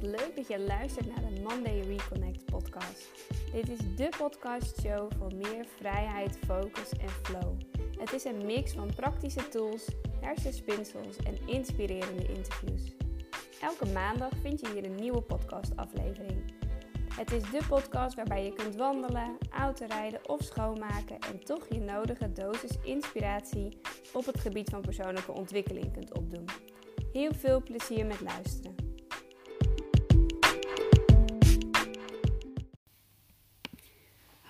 wat leuk dat je luistert naar de Monday Reconnect podcast. Dit is de podcastshow voor meer vrijheid, focus en flow. Het is een mix van praktische tools, hersenspinsels en inspirerende interviews. Elke maandag vind je hier een nieuwe podcastaflevering. Het is de podcast waarbij je kunt wandelen, autorijden of schoonmaken en toch je nodige dosis inspiratie op het gebied van persoonlijke ontwikkeling kunt opdoen. Heel veel plezier met luisteren.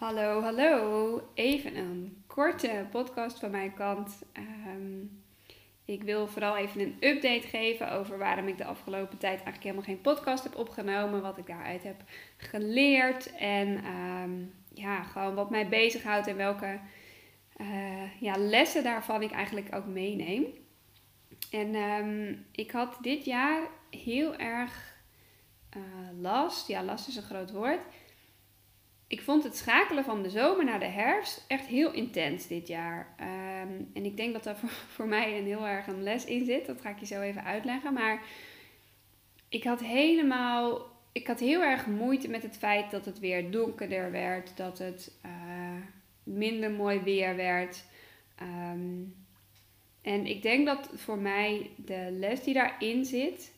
Hallo, hallo. Even een korte podcast van mijn kant. Ehm, ik wil vooral even een update geven over waarom ik de afgelopen tijd eigenlijk helemaal geen podcast heb opgenomen. Wat ik daaruit heb geleerd. En ehm, ja, gewoon wat mij bezighoudt en welke uh, ja, lessen daarvan ik eigenlijk ook meeneem. En ehm, ik had dit jaar heel erg uh, last. Ja, last is een groot woord. Ik vond het schakelen van de zomer naar de herfst echt heel intens dit jaar. Ehm, en ik denk dat daar voor, mij een heel erg een les in zit. Dat ga ik je zo even uitleggen. Maar ik had helemaal. Ik had heel erg moeite met het feit dat het weer donkerder werd. Dat het uh, minder mooi weer werd. Um, en ik denk dat voor mij de les die daarin zit.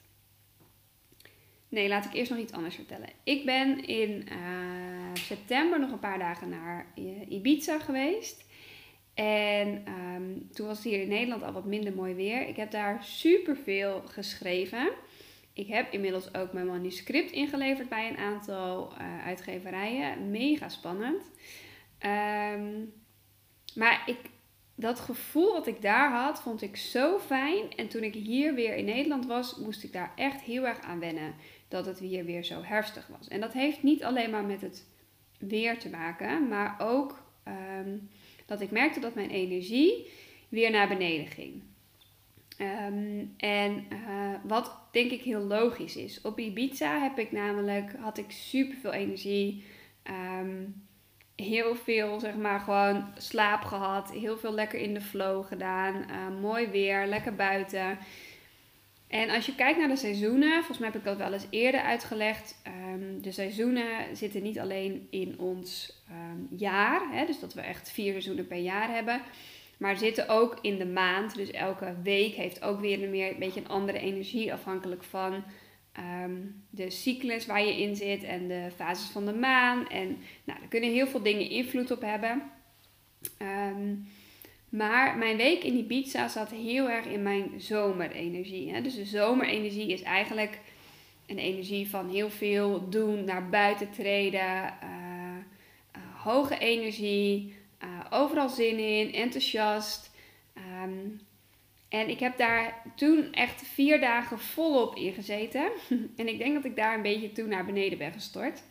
Nee, laat ik eerst nog iets anders vertellen. Ik ben in uh, september nog een paar dagen naar Ibiza geweest. En um, toen was het hier in Nederland al wat minder mooi weer. Ik heb daar super veel geschreven. Ik heb inmiddels ook mijn manuscript ingeleverd bij een aantal uh, uitgeverijen. Mega spannend. Um, maar ik dat gevoel wat ik daar had, vond ik zo fijn. En toen ik hier weer in Nederland was, moest ik daar echt heel erg aan wennen. Dat het hier weer zo herfstig was. En dat heeft niet alleen maar met het weer te maken, maar ook um, dat ik merkte dat mijn energie weer naar beneden ging. Um, en uh, wat denk ik heel logisch is. Op Ibiza heb ik namelijk, had ik super veel energie. Um, heel veel, zeg maar, gewoon slaap gehad. Heel veel lekker in de flow gedaan. Uh, mooi weer, lekker buiten. En als je kijkt naar de seizoenen, volgens mij heb ik dat wel eens eerder uitgelegd. Um, de seizoenen zitten niet alleen in ons um, jaar, hè, dus dat we echt vier seizoenen per jaar hebben. Maar zitten ook in de maand. Dus elke week heeft ook weer een, meer, een beetje een andere energie afhankelijk van um, de cyclus waar je in zit en de fases van de maan. En nou, daar kunnen heel veel dingen invloed op hebben. Um, maar mijn week in Ibiza zat heel erg in mijn zomerenergie. Hè? Dus de zomerenergie is eigenlijk een energie van heel veel doen, naar buiten treden, uh, uh, hoge energie, uh, overal zin in, enthousiast. Um, en ik heb daar toen echt vier dagen volop in gezeten. en ik denk dat ik daar een beetje toen naar beneden ben gestort.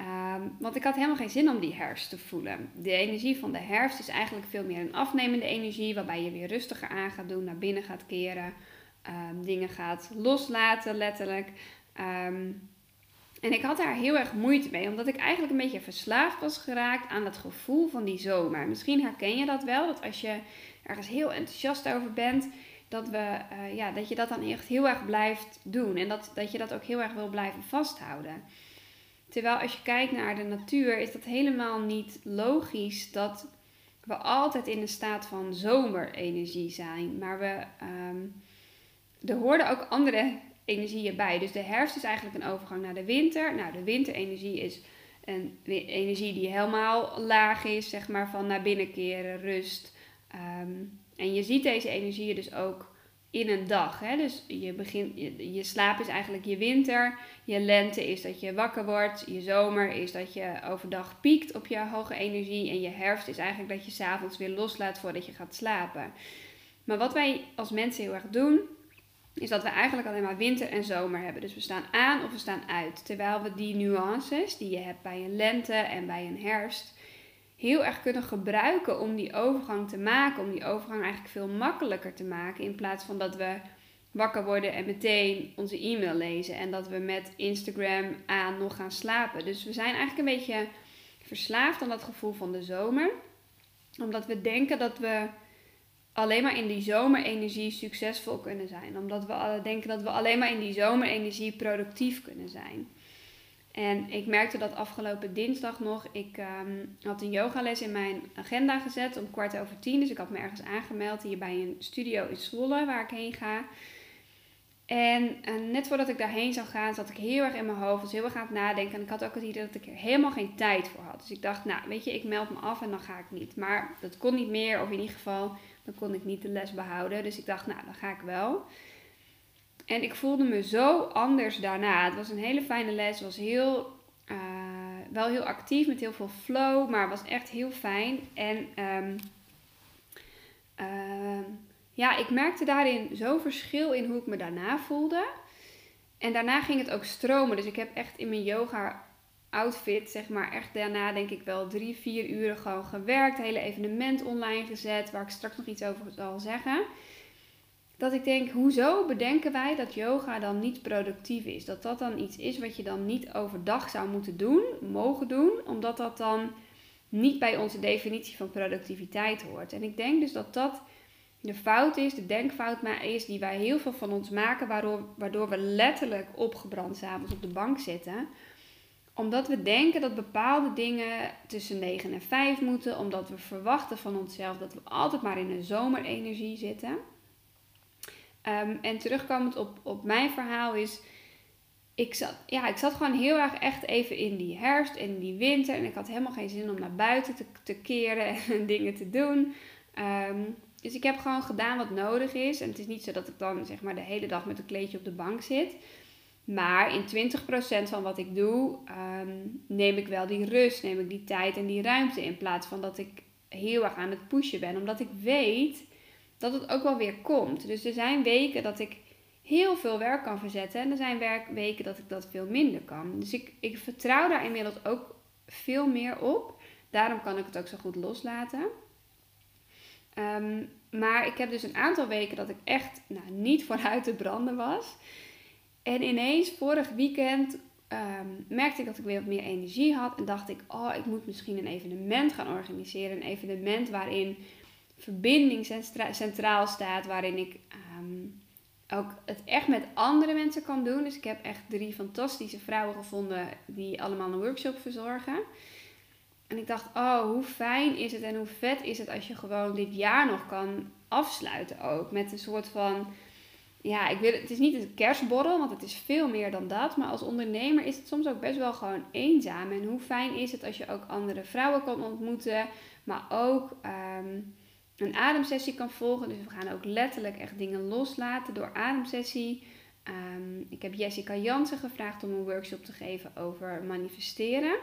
Um, want ik had helemaal geen zin om die herfst te voelen. De energie van de herfst is eigenlijk veel meer een afnemende energie, waarbij je weer rustiger aan gaat doen, naar binnen gaat keren, um, dingen gaat loslaten, letterlijk. Um, en ik had daar heel erg moeite mee, omdat ik eigenlijk een beetje verslaafd was geraakt aan het gevoel van die zomer. Misschien herken je dat wel, dat als je ergens heel enthousiast over bent, dat, we, uh, ja, dat je dat dan echt heel erg blijft doen. En dat, dat je dat ook heel erg wil blijven vasthouden. Terwijl als je kijkt naar de natuur, is dat helemaal niet logisch dat we altijd in een staat van zomerenergie zijn. Maar we, um, er hoorden ook andere energieën bij. Dus de herfst is eigenlijk een overgang naar de winter. Nou, de winterenergie is een energie die helemaal laag is, zeg maar, van naar binnen keren, rust. Um, en je ziet deze energieën dus ook in een dag. Hè? Dus je, begint, je, je slaap is eigenlijk je winter. Je lente is dat je wakker wordt. Je zomer is dat je overdag piekt op je hoge energie. En je herfst is eigenlijk dat je s'avonds weer loslaat voordat je gaat slapen. Maar wat wij als mensen heel erg doen, is dat we eigenlijk alleen maar winter en zomer hebben. Dus we staan aan of we staan uit. Terwijl we die nuances die je hebt bij een lente en bij een herfst heel erg kunnen gebruiken om die overgang te maken. Om die overgang eigenlijk veel makkelijker te maken. In plaats van dat we wakker worden en meteen onze e-mail lezen. En dat we met Instagram aan nog gaan slapen. Dus we zijn eigenlijk een beetje verslaafd aan dat gevoel van de zomer. Omdat we denken dat we alleen maar in die zomerenergie succesvol kunnen zijn. Omdat we denken dat we alleen maar in die zomerenergie productief kunnen zijn. En ik merkte dat afgelopen dinsdag nog. Ik ehm, had een yogales in mijn agenda gezet om kwart over tien. Dus ik had me ergens aangemeld hier bij een studio in Zwolle waar ik heen ga. En, net voordat ik daarheen zou gaan, zat ik heel erg in mijn hoofd. Was heel erg aan het nadenken. En ik had ook het idee dat ik er helemaal geen tijd voor had. Dus ik dacht, nou weet je, ik meld me af en dan ga ik niet. Maar dat kon niet meer. Of in ieder geval, dan kon ik niet de les behouden. Dus ik dacht, nou dan ga ik wel. En ik voelde me zo anders daarna. Het was een hele fijne les. Was heel, uh, wel heel actief met heel veel flow. Maar was echt heel fijn. En... Um, ja, ik merkte daarin zo'n verschil in hoe ik me daarna voelde. En daarna ging het ook stromen. Dus ik heb echt in mijn yoga outfit, zeg maar, echt daarna denk ik wel drie, vier uren gewoon gewerkt. Hele evenement online gezet, waar ik straks nog iets over zal zeggen. Dat ik denk, hoezo bedenken wij dat yoga dan niet productief is? Dat dat dan iets is wat je dan niet overdag zou moeten doen, mogen doen, omdat dat dan niet bij onze definitie van productiviteit hoort. En ik denk dus dat dat de fout is, de denkfout maar is die wij heel veel van ons maken, waardoor, waardoor we letterlijk opgebrand s'avonds op de bank zitten. Omdat we denken dat bepaalde dingen tussen 9 en 5 moeten, omdat we verwachten van onszelf dat we altijd maar in een zomerenergie zitten. Um, en terugkomend op, op mijn verhaal is, ik zat, ja, ik zat gewoon heel erg echt even in die herfst en die winter. En ik had helemaal geen zin om naar buiten te, te keren en dingen te doen. Um, dus ik heb gewoon gedaan wat nodig is. En het is niet zo dat ik dan zeg maar de hele dag met een kleedje op de bank zit. Maar in 20% van wat ik doe, ehm, neem ik wel die rust, neem ik die tijd en die ruimte. In plaats van dat ik heel erg aan het pushen ben. Omdat ik weet dat het ook wel weer komt. Dus er zijn weken dat ik heel veel werk kan verzetten. En er zijn weken dat ik dat veel minder kan. Dus ik, ik vertrouw daar inmiddels ook veel meer op. Daarom kan ik het ook zo goed loslaten. Ehm, maar ik heb dus een aantal weken dat ik echt nou, niet vooruit te branden was. En ineens, vorig weekend, ehm, merkte ik dat ik weer wat meer energie had. En dacht ik, oh, ik moet misschien een evenement gaan organiseren. Een evenement waarin verbinding centraal staat. Waarin ik ehm, ook het echt met andere mensen kan doen. Dus ik heb echt drie fantastische vrouwen gevonden die allemaal een workshop verzorgen. En ik dacht, oh, hoe fijn is het en hoe vet is het als je gewoon dit jaar nog kan afsluiten ook. Met een soort van, ja, ik wil, het is niet een kerstborrel, want het is veel meer dan dat. Maar als ondernemer is het soms ook best wel gewoon eenzaam. En hoe fijn is het als je ook andere vrouwen kan ontmoeten, maar ook ehm, een ademsessie kan volgen. Dus we gaan ook letterlijk echt dingen loslaten door ademsessie. Um, ik heb Jessica Jansen gevraagd om een workshop te geven over manifesteren.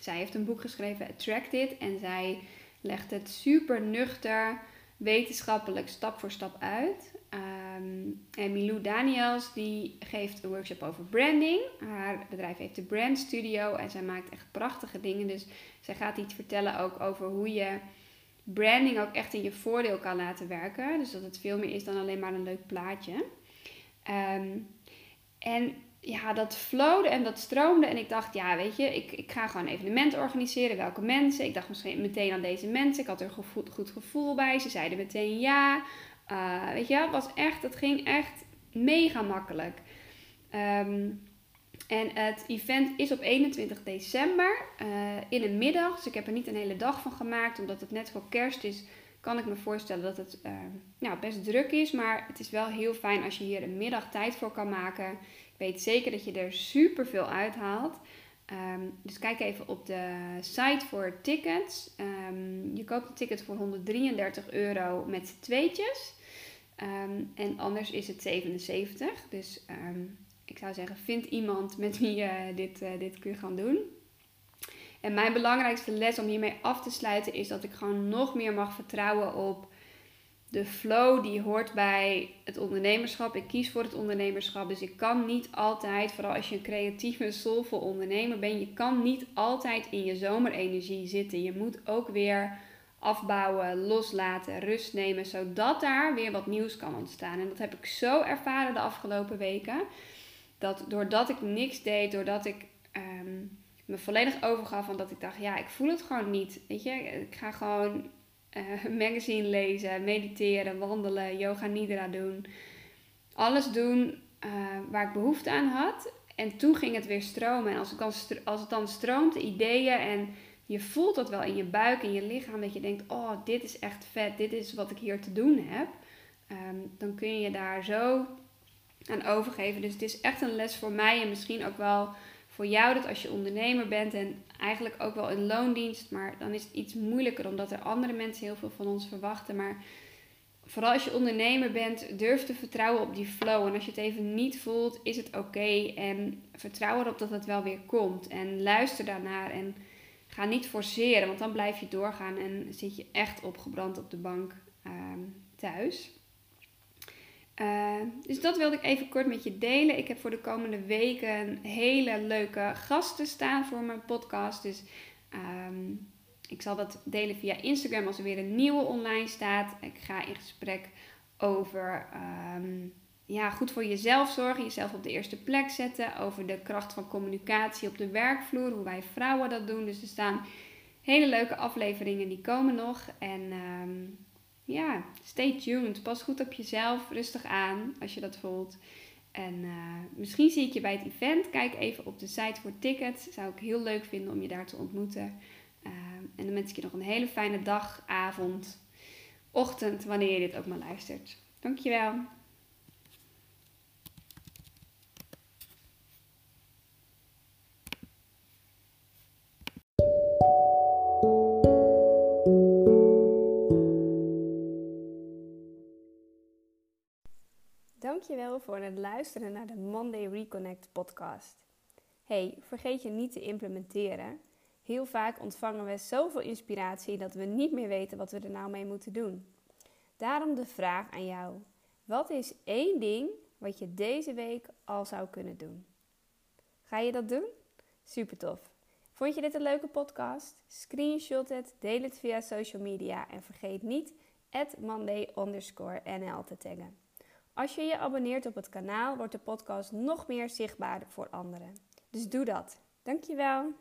Zij heeft een boek geschreven, Attracted, en zij legt het super nuchter, wetenschappelijk, stap voor stap uit. Um, en Milou Daniels, die geeft een workshop over branding. Haar bedrijf heeft de Brand Studio en zij maakt echt prachtige dingen. Dus zij gaat iets vertellen ook over hoe je branding ook echt in je voordeel kan laten werken. Dus dat het veel meer is dan alleen maar een leuk plaatje. Um, en ja, dat flowde en dat stroomde. En ik dacht, ja, weet je, ik, ik ga gewoon een evenement organiseren. Welke mensen? Ik dacht misschien meteen aan deze mensen. Ik had er een goed, goed gevoel bij. Ze zeiden meteen ja. Uh, weet je, het was echt, het ging echt mega makkelijk. Ehm, en het event is op 21 december uh, in een middag. Dus ik heb er niet een hele dag van gemaakt, omdat het net voor kerst is. Kan ik me voorstellen dat het uh, nou, best druk is. Maar het is wel heel fijn als je hier een middag tijd voor kan maken weet zeker dat je er super veel uithaalt. Um, dus kijk even op de site voor tickets. Um, je koopt een ticket voor 133 euro met tweetjes. Um, en anders is het 77. Dus ik zou zeggen, vind iemand met wie je dit, uh, dit kun gaan doen. En mijn belangrijkste les om hiermee af te sluiten is dat ik gewoon nog meer mag vertrouwen op de flow die hoort bij het ondernemerschap. Ik kies voor het ondernemerschap. Dus ik kan niet altijd, vooral als je een creatieve, soulful ondernemer bent, je kan niet altijd in je zomerenergie zitten. Je moet ook weer afbouwen, loslaten, rust nemen, zodat daar weer wat nieuws kan ontstaan. En dat heb ik zo ervaren de afgelopen weken. Dat doordat ik niks deed, doordat ik um, me volledig overgaf van dat ik dacht, ja, ik voel het gewoon niet. Weet je, ik ga gewoon uh, magazine lezen, mediteren, wandelen, yoga nidra doen. Alles doen uh, waar ik behoefte aan had. En toen ging het weer stromen. En als het dan, als het dan stroomt, ideeën en je voelt dat wel in je buik, in je lichaam, dat je denkt, oh, dit is echt vet, dit is wat ik hier te doen heb. Um, dan kun je daar zo aan overgeven. Dus het is echt een les voor mij en misschien ook wel voor jou dat als je ondernemer bent en eigenlijk ook wel in loondienst, maar dan is het iets moeilijker omdat er andere mensen heel veel van ons verwachten. Maar vooral als je ondernemer bent, durf te vertrouwen op die flow. En als je het even niet voelt, is het oké. En vertrouw erop dat het wel weer komt. En luister daarnaar en ga niet forceren, want dan blijf je doorgaan en zit je echt opgebrand op de bank ehm, thuis. Uh, dus dat wilde ik even kort met je delen. Ik heb voor de komende weken hele leuke gasten staan voor mijn podcast. Dus um, ik zal dat delen via Instagram als er weer een nieuwe online staat. Ik ga in gesprek over um, ja, goed voor jezelf zorgen, jezelf op de eerste plek zetten. Over de kracht van communicatie op de werkvloer, hoe wij vrouwen dat doen. Dus er staan hele leuke afleveringen die komen nog. En um, ja, stay tuned. Pas goed op jezelf, rustig aan als je dat voelt. En uh, misschien zie ik je bij het event. Kijk even op de site voor tickets. Zou ik heel leuk vinden om je daar te ontmoeten. Uh, en dan wens ik je nog een hele fijne dag, avond, ochtend, wanneer je dit ook maar luistert. Dankjewel. Dankjewel voor het luisteren naar de Monday Reconnect podcast. Hey, vergeet je niet te implementeren. Heel vaak ontvangen we zoveel inspiratie dat we niet meer weten wat we er nou mee moeten doen. Daarom de vraag aan jou: wat is één ding wat je deze week al zou kunnen doen? Ga je dat doen? Super tof. Vond je dit een leuke podcast? Screenshot het, deel het via social media en vergeet niet Monday NL te taggen. Als je je abonneert op het kanaal, wordt de podcast nog meer zichtbaar voor anderen. Dus doe dat. Dankjewel.